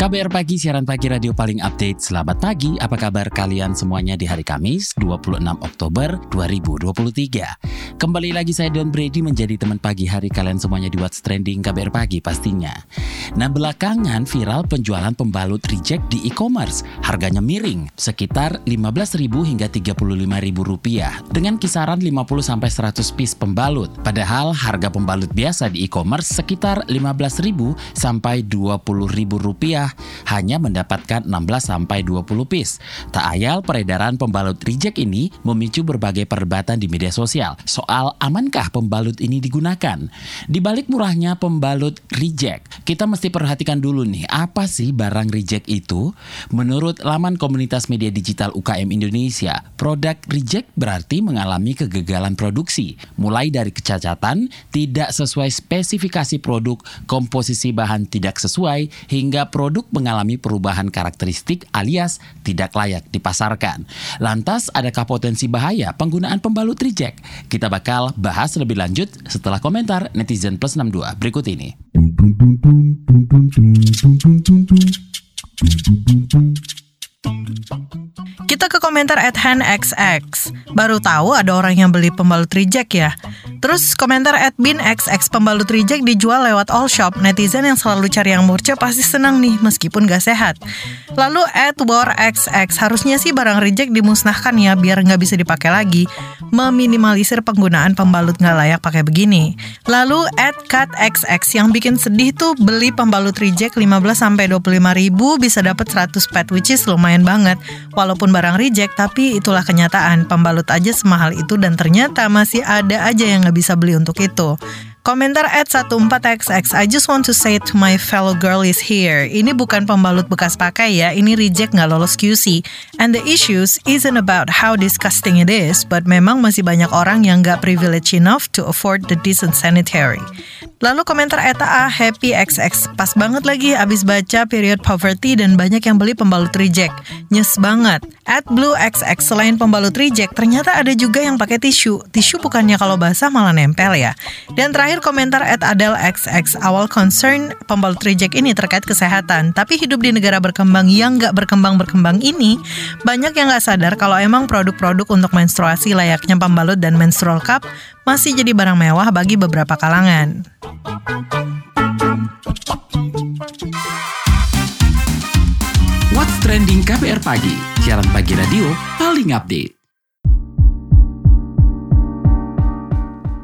KBR Pagi, siaran pagi radio paling update. Selamat pagi, apa kabar kalian semuanya di hari Kamis 26 Oktober 2023. Kembali lagi saya Don Brady menjadi teman pagi hari kalian semuanya di What's Trending KBR Pagi pastinya. Nah belakangan viral penjualan pembalut reject di e-commerce. Harganya miring, sekitar 15.000 hingga 35.000 rupiah dengan kisaran 50 sampai 100 piece pembalut. Padahal harga pembalut biasa di e-commerce sekitar 15.000 sampai 20.000 rupiah hanya mendapatkan 16 sampai 20 piece. Tak ayal peredaran pembalut reject ini memicu berbagai perdebatan di media sosial soal amankah pembalut ini digunakan. Di balik murahnya pembalut reject, kita mesti perhatikan dulu nih, apa sih barang reject itu? Menurut laman komunitas media digital UKM Indonesia, produk reject berarti mengalami kegagalan produksi, mulai dari kecacatan, tidak sesuai spesifikasi produk, komposisi bahan tidak sesuai, hingga produk produk mengalami perubahan karakteristik alias tidak layak dipasarkan. Lantas, adakah potensi bahaya penggunaan pembalut reject? Kita bakal bahas lebih lanjut setelah komentar netizen plus 62 berikut ini. Kita ke komentar at handxx. Baru tahu ada orang yang beli pembalut reject ya. Terus komentar at binxx pembalut reject dijual lewat all shop. Netizen yang selalu cari yang murce pasti senang nih meskipun gak sehat. Lalu at warxx harusnya sih barang reject dimusnahkan ya biar nggak bisa dipakai lagi. Meminimalisir penggunaan pembalut nggak layak pakai begini. Lalu at cutxx yang bikin sedih tuh beli pembalut reject 15 sampai 25 ribu bisa dapat 100 pet which is lumayan banget. Walaupun barang reject tapi itulah kenyataan pembalut aja semahal itu dan ternyata masih ada aja yang bisa beli untuk itu. Komentar at 14xx, I just want to say to my fellow girl is here. Ini bukan pembalut bekas pakai ya, ini reject nggak lolos QC. And the issues isn't about how disgusting it is, but memang masih banyak orang yang nggak privileged enough to afford the decent sanitary. Lalu komentar Eta A Happy XX Pas banget lagi abis baca period poverty dan banyak yang beli pembalut reject. Nyes banget. At Blue XX selain pembalut reject Ternyata ada juga yang pakai tisu. Tisu bukannya kalau basah malah nempel ya. Dan terakhir komentar at Adele XX Awal concern pembalut reject ini terkait kesehatan Tapi hidup di negara berkembang yang gak berkembang-berkembang ini Banyak yang gak sadar kalau emang produk-produk untuk menstruasi layaknya pembalut dan menstrual cup masih jadi barang mewah bagi beberapa kalangan. What's Trending KPR Pagi, siaran pagi radio paling update.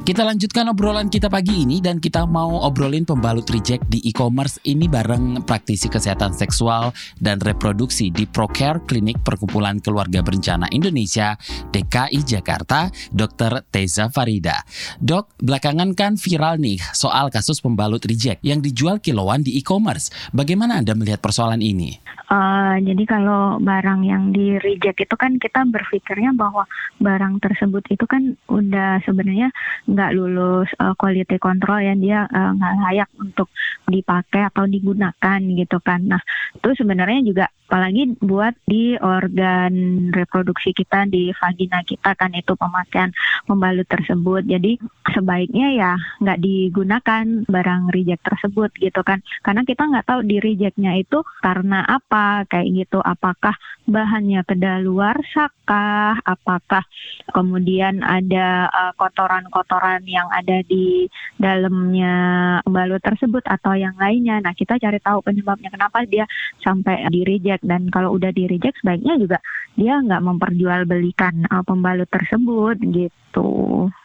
Kita lanjutkan obrolan kita pagi ini dan kita mau obrolin pembalut reject di e-commerce ini bareng praktisi kesehatan seksual dan reproduksi di Procare Klinik Perkumpulan Keluarga Berencana Indonesia DKI Jakarta, Dr. Teza Farida. Dok, belakangan kan viral nih soal kasus pembalut reject yang dijual kiloan di e-commerce. Bagaimana Anda melihat persoalan ini? Uh, jadi kalau barang yang di reject itu kan kita berpikirnya bahwa barang tersebut itu kan udah sebenarnya nggak lulus uh, quality control yang dia uh, nggak layak untuk dipakai atau digunakan gitu kan. Nah itu sebenarnya juga apalagi buat di organ reproduksi kita di vagina kita kan itu pemakaian pembalut tersebut. Jadi sebaiknya ya nggak digunakan barang reject tersebut gitu kan. Karena kita nggak tahu di rejectnya itu karena apa kayak gitu. Apakah bahannya kedaluarsa kah apakah kemudian ada uh, kotoran-kotoran yang ada di dalamnya pembalut tersebut atau yang lainnya. Nah kita cari tahu penyebabnya kenapa dia sampai di reject reject dan kalau udah di reject sebaiknya juga dia nggak memperjualbelikan uh, pembalut tersebut gitu.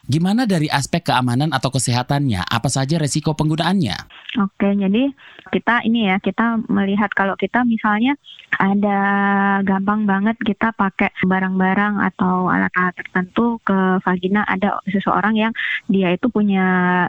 Gimana dari aspek keamanan atau kesehatannya? Apa saja resiko penggunaannya? Oke, jadi kita ini ya, kita melihat kalau kita misalnya ada gampang banget kita pakai barang-barang atau alat-alat tertentu ke vagina ada seseorang yang dia itu punya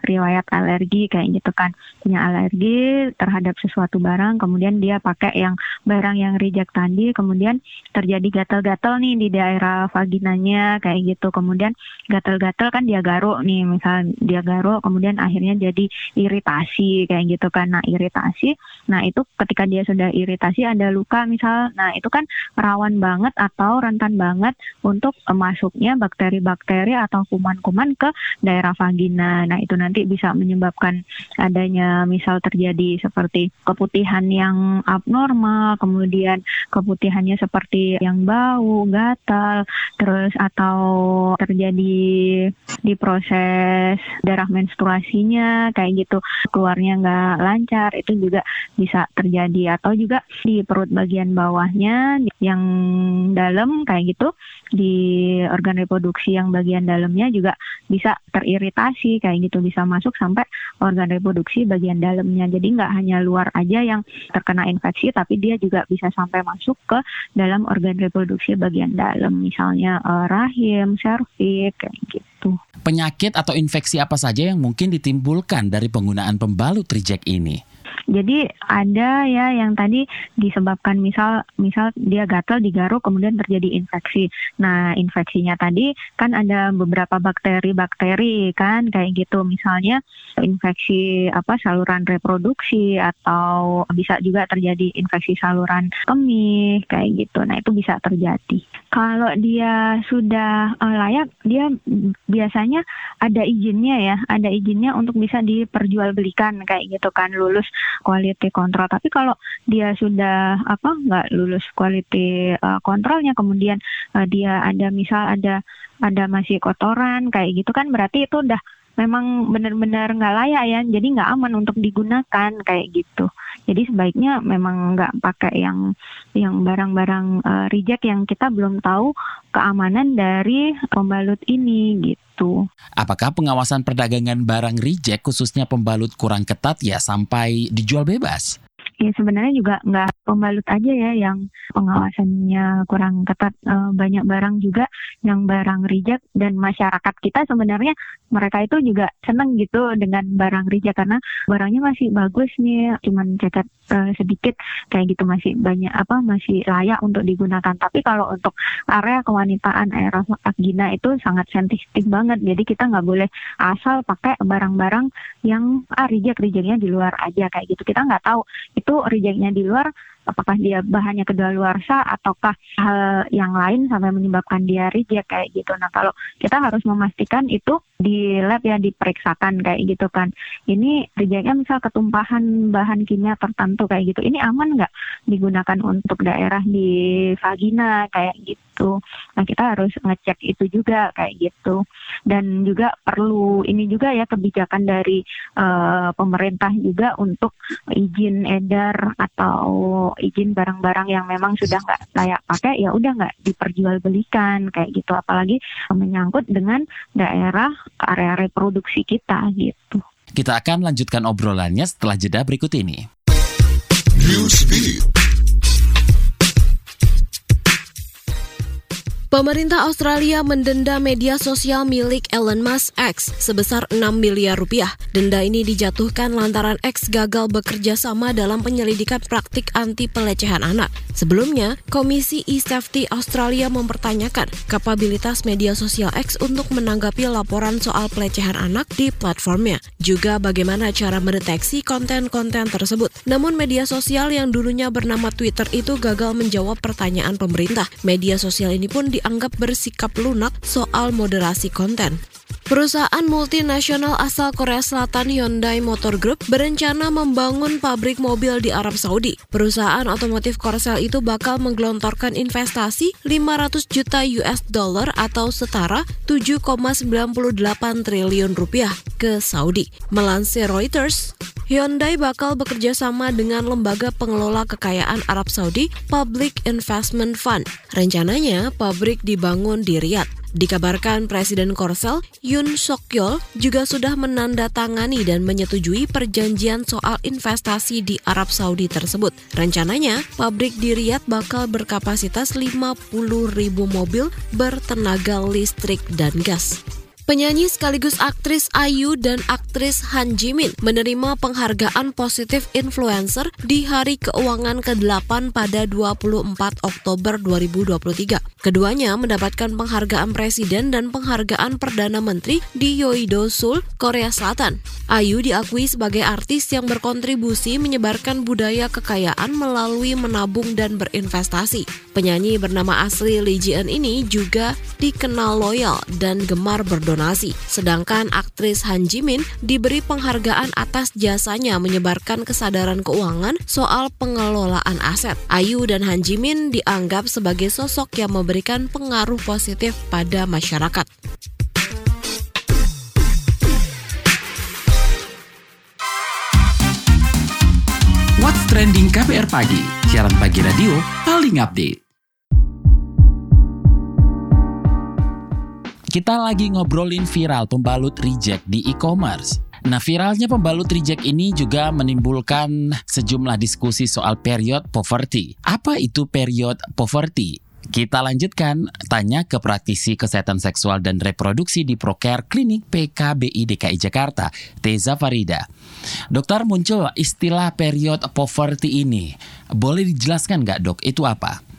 riwayat alergi kayak gitu kan. Punya alergi terhadap sesuatu barang, kemudian dia pakai yang barang yang reject tadi, kemudian terjadi gatal-gatal nih di daerah vaginanya kayak gitu. Kemudian gatal-gatal kan dia garuk nih, misal dia garuk kemudian akhirnya jadi iritasi kayak gitu kan. Nah, iritasi. Nah, itu ketika dia sudah iritasi ada luka misal. Nah, itu kan rawan banget atau rentan banget untuk masuknya bakteri-bakteri atau kuman-kuman ke daerah vagina. Nah, itu nanti bisa menyebabkan adanya misal terjadi seperti keputihan yang abnormal, kemudian keputihannya seperti yang bau, gatal, terus atau terjadi di proses darah menstruasinya kayak gitu. Keluarnya nggak lancar itu juga bisa terjadi. Atau juga di perut bagian bawahnya yang dalam kayak gitu. Di organ reproduksi yang bagian dalamnya juga bisa teriritasi kayak gitu. Bisa masuk sampai organ reproduksi bagian dalamnya. Jadi nggak hanya luar aja yang terkena infeksi tapi dia juga bisa sampai masuk ke dalam organ reproduksi bagian dalam. Misalnya uh, rahim, serviks kayak gitu. Penyakit atau infeksi apa saja yang mungkin ditimbulkan dari penggunaan pembalut reject ini? Jadi ada ya yang tadi disebabkan misal misal dia gatal digaruk kemudian terjadi infeksi. Nah, infeksinya tadi kan ada beberapa bakteri-bakteri kan kayak gitu. Misalnya infeksi apa saluran reproduksi atau bisa juga terjadi infeksi saluran kemih kayak gitu. Nah, itu bisa terjadi. Kalau dia sudah uh, layak, dia biasanya ada izinnya ya, ada izinnya untuk bisa diperjualbelikan kayak gitu kan lulus quality control. Tapi kalau dia sudah apa nggak lulus quality uh, kemudian uh, dia ada misal ada ada masih kotoran kayak gitu kan berarti itu udah memang benar-benar nggak layak ya, jadi nggak aman untuk digunakan kayak gitu. Jadi sebaiknya memang nggak pakai yang yang barang-barang uh, reject yang kita belum tahu keamanan dari pembalut ini gitu. Apakah pengawasan perdagangan barang reject khususnya pembalut kurang ketat ya sampai dijual bebas? Ya sebenarnya juga nggak pembalut aja ya yang pengawasannya kurang ketat. E, banyak barang juga yang barang reject dan masyarakat kita sebenarnya mereka itu juga seneng gitu dengan barang reject karena barangnya masih bagus nih, cuman cacat e, sedikit kayak gitu masih banyak apa masih layak untuk digunakan. Tapi kalau untuk area kewanitaan area vagina itu sangat sensitif banget. Jadi kita nggak boleh asal pakai barang-barang yang ah reject rejectnya di luar aja kayak gitu. Kita nggak tahu itu rejectnya di luar apakah dia bahannya kedaluarsa ataukah hal yang lain sampai menyebabkan dia reject kayak gitu. Nah kalau kita harus memastikan itu di lab ya diperiksakan kayak gitu kan. Ini rejectnya misal ketumpahan bahan kimia tertentu kayak gitu. Ini aman nggak digunakan untuk daerah di vagina kayak gitu. Nah kita harus ngecek itu juga kayak gitu. Dan juga perlu ini juga ya kebijakan dari uh, pemerintah juga untuk izin edar atau izin barang-barang yang memang sudah nggak layak pakai ya udah nggak diperjualbelikan kayak gitu apalagi menyangkut dengan daerah area reproduksi kita gitu. Kita akan lanjutkan obrolannya setelah jeda berikut ini. Pemerintah Australia mendenda media sosial milik Elon Musk X sebesar 6 miliar rupiah. Denda ini dijatuhkan lantaran X gagal bekerja sama dalam penyelidikan praktik anti pelecehan anak. Sebelumnya, Komisi e-Safety Australia mempertanyakan kapabilitas media sosial X untuk menanggapi laporan soal pelecehan anak di platformnya, juga bagaimana cara mendeteksi konten-konten tersebut. Namun media sosial yang dulunya bernama Twitter itu gagal menjawab pertanyaan pemerintah. Media sosial ini pun di dianggap bersikap lunak soal moderasi konten. Perusahaan multinasional asal Korea Selatan Hyundai Motor Group berencana membangun pabrik mobil di Arab Saudi. Perusahaan otomotif Korsel itu bakal menggelontorkan investasi 500 juta US dollar atau setara 7,98 triliun rupiah ke Saudi. Melansir Reuters, Hyundai bakal bekerja sama dengan lembaga pengelola kekayaan Arab Saudi Public Investment Fund. Rencananya, pabrik dibangun di Riyadh. Dikabarkan Presiden Korsel, Yun Sokyol, juga sudah menandatangani dan menyetujui perjanjian soal investasi di Arab Saudi tersebut. Rencananya, pabrik di Riyadh bakal berkapasitas 50 ribu mobil bertenaga listrik dan gas. Penyanyi sekaligus aktris Ayu dan aktris Han Jimin menerima penghargaan positif influencer di Hari Keuangan ke-8 pada 24 Oktober 2023. Keduanya mendapatkan penghargaan Presiden dan penghargaan Perdana Menteri di Yoido Seoul, Korea Selatan. Ayu diakui sebagai artis yang berkontribusi menyebarkan budaya kekayaan melalui menabung dan berinvestasi. Penyanyi bernama asli Lee Ji-eun ini juga dikenal loyal dan gemar berdonasi donasi. Sedangkan aktris Han Jimin diberi penghargaan atas jasanya menyebarkan kesadaran keuangan soal pengelolaan aset. Ayu dan Han Jimin dianggap sebagai sosok yang memberikan pengaruh positif pada masyarakat. What's Trending KPR Pagi, siaran pagi radio paling update. Kita lagi ngobrolin viral pembalut reject di e-commerce. Nah, viralnya pembalut reject ini juga menimbulkan sejumlah diskusi soal period poverty. Apa itu period poverty? Kita lanjutkan tanya ke praktisi kesehatan seksual dan reproduksi di Procare Klinik PKBI DKI Jakarta, Teza Farida. Dokter muncul istilah period poverty ini. Boleh dijelaskan nggak dok, itu apa?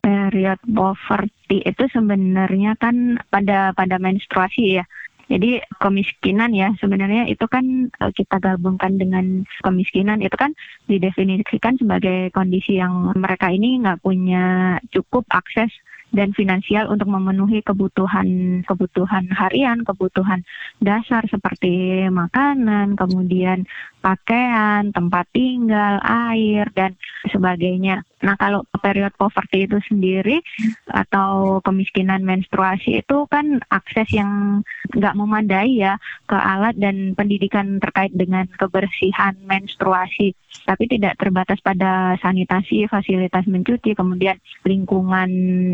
Period poverty itu sebenarnya kan pada pada menstruasi ya. Jadi kemiskinan ya sebenarnya itu kan eh, kita gabungkan dengan kemiskinan itu kan didefinisikan sebagai kondisi yang mereka ini nggak punya cukup akses dan finansial untuk memenuhi kebutuhan kebutuhan harian, kebutuhan dasar seperti makanan, kemudian pakaian, tempat tinggal, air dan sebagainya. Nah, kalau period poverty itu sendiri atau kemiskinan menstruasi itu kan akses yang nggak memadai ya ke alat dan pendidikan terkait dengan kebersihan menstruasi, tapi tidak terbatas pada sanitasi, fasilitas mencuci, kemudian lingkungan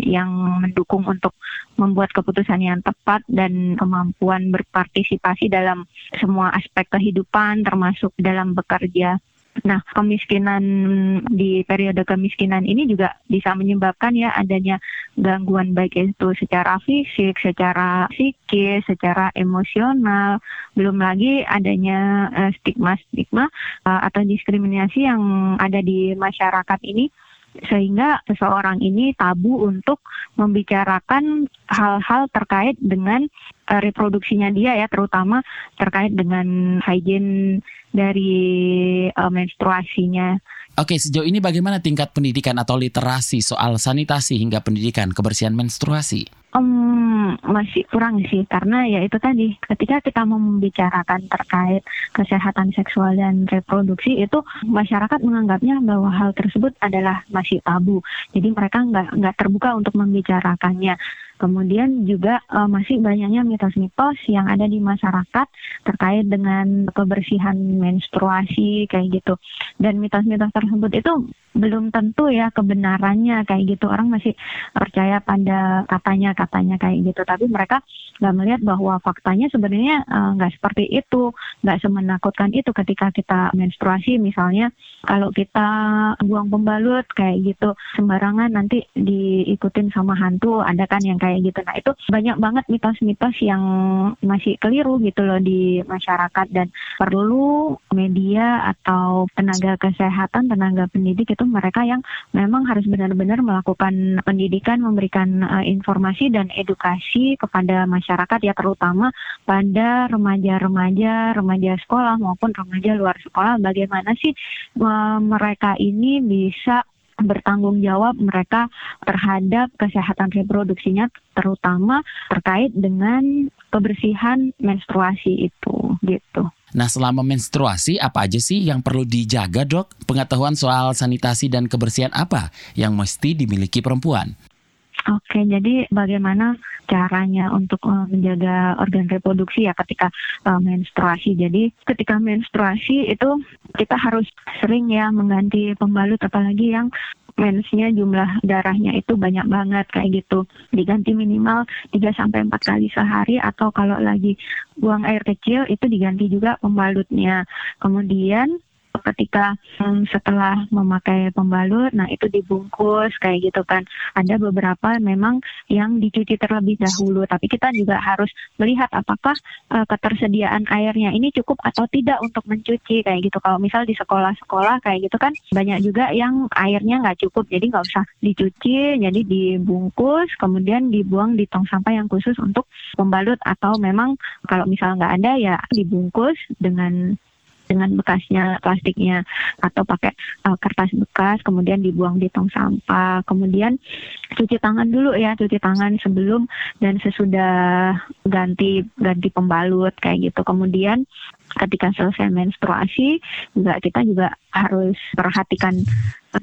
yang mendukung untuk membuat keputusan yang tepat dan kemampuan berpartisipasi dalam semua aspek kehidupan termasuk dalam bekerja. Nah, kemiskinan di periode kemiskinan ini juga bisa menyebabkan ya adanya gangguan baik itu secara fisik, secara psikis, secara emosional, belum lagi adanya eh, stigma-stigma uh, atau diskriminasi yang ada di masyarakat ini sehingga seseorang ini tabu untuk membicarakan hal-hal terkait dengan uh, reproduksinya dia ya terutama terkait dengan hygiene dari uh, menstruasinya. Oke, sejauh ini bagaimana tingkat pendidikan atau literasi soal sanitasi hingga pendidikan kebersihan menstruasi? Um, masih kurang sih karena ya itu tadi ketika kita membicarakan terkait kesehatan seksual dan reproduksi itu masyarakat menganggapnya bahwa hal tersebut adalah masih tabu jadi mereka nggak nggak terbuka untuk membicarakannya Kemudian juga uh, masih banyaknya mitos-mitos yang ada di masyarakat terkait dengan kebersihan menstruasi kayak gitu. Dan mitos-mitos tersebut itu belum tentu ya kebenarannya kayak gitu. Orang masih percaya pada katanya-katanya kayak gitu. Tapi mereka nggak melihat bahwa faktanya sebenarnya uh, nggak seperti itu, nggak semenakutkan itu ketika kita menstruasi. Misalnya kalau kita buang pembalut kayak gitu sembarangan nanti diikutin sama hantu. Ada kan yang kayak gitu. Nah itu banyak banget mitos-mitos yang masih keliru gitu loh di masyarakat dan perlu media atau tenaga kesehatan, tenaga pendidik itu mereka yang memang harus benar-benar melakukan pendidikan, memberikan uh, informasi dan edukasi kepada masyarakat ya terutama pada remaja-remaja, remaja sekolah maupun remaja luar sekolah bagaimana sih uh, mereka ini bisa bertanggung jawab mereka terhadap kesehatan reproduksinya terutama terkait dengan kebersihan menstruasi itu gitu. Nah, selama menstruasi apa aja sih yang perlu dijaga, Dok? Pengetahuan soal sanitasi dan kebersihan apa yang mesti dimiliki perempuan? Oke, jadi bagaimana caranya untuk uh, menjaga organ reproduksi ya ketika uh, menstruasi. Jadi ketika menstruasi itu kita harus sering ya mengganti pembalut apalagi yang mensnya jumlah darahnya itu banyak banget kayak gitu. Diganti minimal 3 sampai 4 kali sehari atau kalau lagi buang air kecil itu diganti juga pembalutnya. Kemudian ketika hmm, setelah memakai pembalut, nah itu dibungkus kayak gitu kan. Ada beberapa memang yang dicuci terlebih dahulu, tapi kita juga harus melihat apakah uh, ketersediaan airnya ini cukup atau tidak untuk mencuci kayak gitu. Kalau misal di sekolah-sekolah kayak gitu kan banyak juga yang airnya nggak cukup, jadi nggak usah dicuci, jadi dibungkus, kemudian dibuang di tong sampah yang khusus untuk pembalut atau memang kalau misal nggak ada ya dibungkus dengan dengan bekasnya plastiknya atau pakai uh, kertas bekas kemudian dibuang di tong sampah kemudian cuci tangan dulu ya cuci tangan sebelum dan sesudah ganti ganti pembalut kayak gitu. Kemudian ketika selesai menstruasi juga kita juga harus perhatikan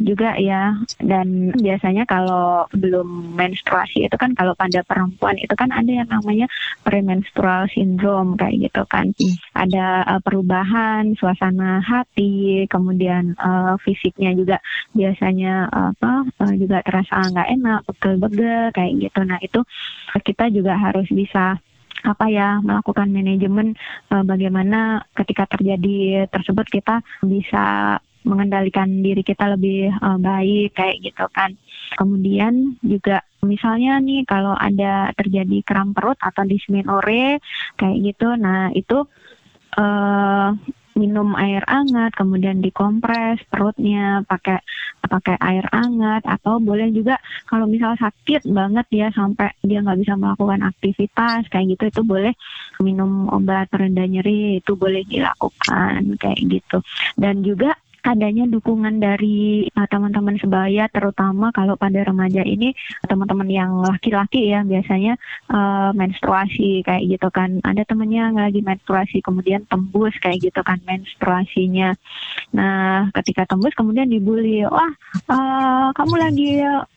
juga ya. Dan biasanya kalau belum menstruasi itu kan kalau pada perempuan itu kan ada yang namanya premenstrual syndrome kayak gitu kan. Hmm. Ada uh, perubahan suasana hati kemudian uh, fisiknya juga biasanya uh, apa uh, juga terasa nggak enak pegel-pegel kayak gitu nah itu kita juga harus bisa apa ya melakukan manajemen uh, bagaimana ketika terjadi tersebut kita bisa mengendalikan diri kita lebih uh, baik kayak gitu kan. Kemudian juga misalnya nih kalau ada terjadi kram perut atau dismenore kayak gitu, nah itu uh, minum air hangat, kemudian dikompres perutnya pakai pakai air hangat atau boleh juga kalau misal sakit banget ya sampai dia nggak bisa melakukan aktivitas kayak gitu itu boleh minum obat rendah nyeri itu boleh dilakukan kayak gitu. Dan juga adanya dukungan dari uh, teman-teman sebaya terutama kalau pada remaja ini teman-teman yang laki-laki ya biasanya uh, menstruasi kayak gitu kan. Ada temennya lagi menstruasi kemudian tembus kayak gitu kan menstruasinya. Nah ketika tembus kemudian dibully. Wah uh, kamu lagi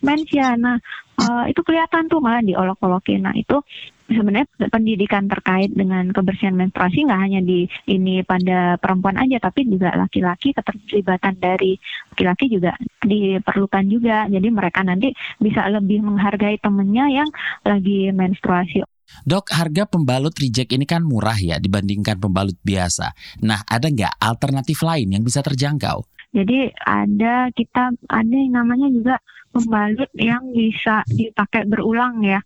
mens ya? Nah uh, itu kelihatan tuh malah diolok-olokin. Nah itu sebenarnya pendidikan terkait dengan kebersihan menstruasi nggak hanya di ini pada perempuan aja, tapi juga laki-laki keterlibatan dari laki-laki juga diperlukan juga. Jadi mereka nanti bisa lebih menghargai temennya yang lagi menstruasi. Dok, harga pembalut reject ini kan murah ya dibandingkan pembalut biasa. Nah, ada nggak alternatif lain yang bisa terjangkau? Jadi ada kita ada yang namanya juga pembalut yang bisa dipakai berulang ya.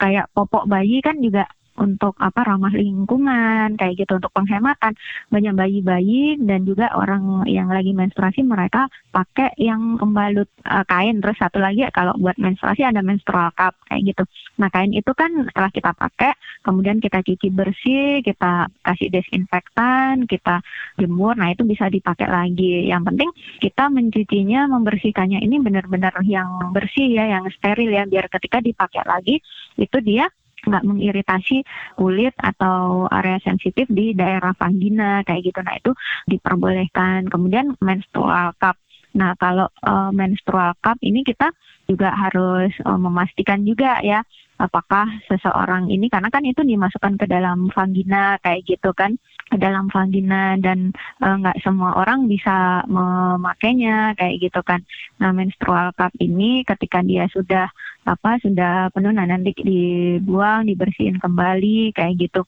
Kayak popok bayi kan juga untuk apa ramah lingkungan kayak gitu untuk penghematan. Banyak bayi-bayi dan juga orang yang lagi menstruasi mereka pakai yang pembalut uh, kain. Terus satu lagi kalau buat menstruasi ada menstrual cup kayak gitu. Nah kain itu kan setelah kita pakai kemudian kita cuci bersih kita kasih desinfektan kita jemur nah itu bisa dipakai lagi. Yang penting kita mencucinya membersihkannya ini benar-benar yang bersih ya yang steril ya biar ketika dipakai lagi itu dia nggak mengiritasi kulit atau area sensitif di daerah vagina kayak gitu. Nah itu diperbolehkan. Kemudian menstrual cup. Nah kalau uh, menstrual cup ini kita juga harus uh, memastikan juga ya apakah seseorang ini karena kan itu dimasukkan ke dalam vagina kayak gitu kan dalam vagina dan eh, nggak uh, semua orang bisa memakainya kayak gitu kan. Nah menstrual cup ini ketika dia sudah apa sudah penuh nah nanti dibuang dibersihin kembali kayak gitu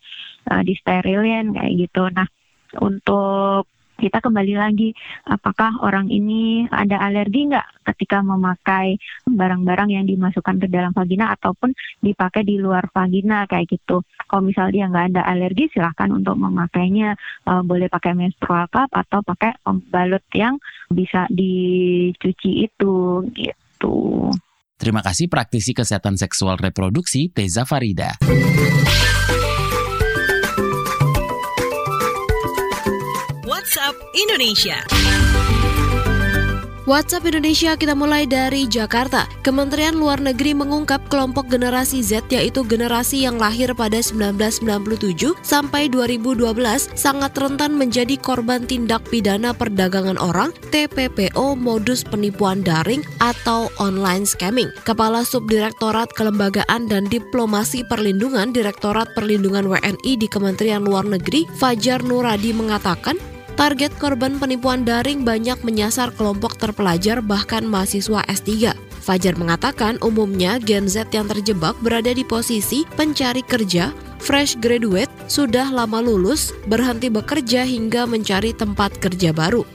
uh, disterilin kayak gitu. Nah untuk kita kembali lagi apakah orang ini ada alergi nggak ketika memakai barang-barang yang dimasukkan ke dalam vagina ataupun dipakai di luar vagina kayak gitu. Kalau misalnya dia nggak ada alergi silahkan untuk memakainya uh, boleh pakai menstrual cup atau pakai pembalut yang bisa dicuci itu gitu. Terima kasih praktisi kesehatan seksual reproduksi Teza Farida. WhatsApp Indonesia. WhatsApp Indonesia kita mulai dari Jakarta. Kementerian Luar Negeri mengungkap kelompok generasi Z yaitu generasi yang lahir pada 1997 sampai 2012 sangat rentan menjadi korban tindak pidana perdagangan orang TPPO modus penipuan daring atau online scamming. Kepala Subdirektorat Kelembagaan dan Diplomasi Perlindungan Direktorat Perlindungan WNI di Kementerian Luar Negeri Fajar Nuradi mengatakan Target korban penipuan daring banyak menyasar kelompok terpelajar bahkan mahasiswa S3. Fajar mengatakan umumnya Gen Z yang terjebak berada di posisi pencari kerja, fresh graduate, sudah lama lulus, berhenti bekerja hingga mencari tempat kerja baru.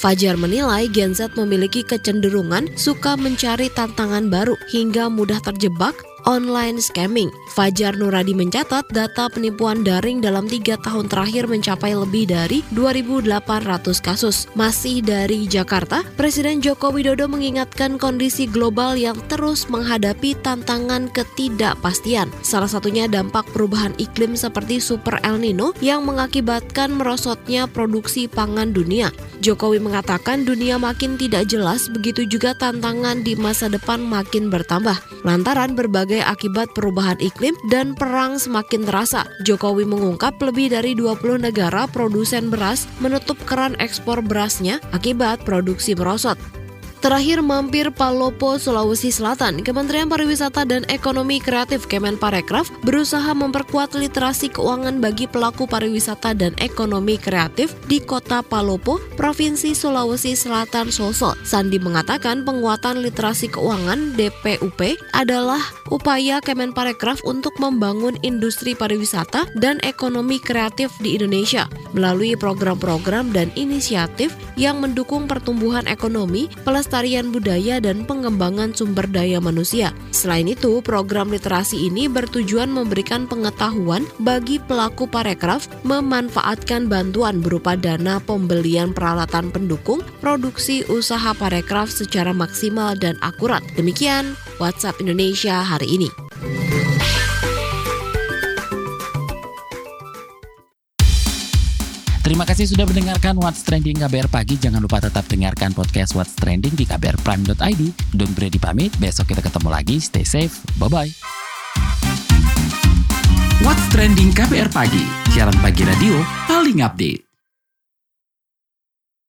Fajar menilai Gen Z memiliki kecenderungan suka mencari tantangan baru hingga mudah terjebak online scamming. Fajar Nuradi mencatat data penipuan daring dalam tiga tahun terakhir mencapai lebih dari 2.800 kasus. Masih dari Jakarta, Presiden Joko Widodo mengingatkan kondisi global yang terus menghadapi tantangan ketidakpastian. Salah satunya dampak perubahan iklim seperti Super El Nino yang mengakibatkan merosotnya produksi pangan dunia. Jokowi mengatakan dunia makin tidak jelas, begitu juga tantangan di masa depan makin bertambah. Lantaran berbagai sebagai akibat perubahan iklim dan perang semakin terasa. Jokowi mengungkap lebih dari 20 negara produsen beras menutup keran ekspor berasnya akibat produksi merosot. Terakhir mampir Palopo, Sulawesi Selatan, Kementerian Pariwisata dan Ekonomi Kreatif Kemenparekraf berusaha memperkuat literasi keuangan bagi pelaku pariwisata dan ekonomi kreatif di kota Palopo, Provinsi Sulawesi Selatan Sosol. Sandi mengatakan penguatan literasi keuangan DPUP adalah upaya Kemenparekraf untuk membangun industri pariwisata dan ekonomi kreatif di Indonesia melalui program-program dan inisiatif yang mendukung pertumbuhan ekonomi, pelestarian pelestarian budaya dan pengembangan sumber daya manusia. Selain itu, program literasi ini bertujuan memberikan pengetahuan bagi pelaku parekraf memanfaatkan bantuan berupa dana pembelian peralatan pendukung produksi usaha parekraf secara maksimal dan akurat. Demikian WhatsApp Indonesia hari ini. Terima kasih sudah mendengarkan What's Trending KBR Pagi. Jangan lupa tetap dengarkan podcast What's Trending di kbrprime.id. Don't Brady pamit, besok kita ketemu lagi. Stay safe, bye-bye. What's Trending KBR Pagi, siaran pagi radio paling update.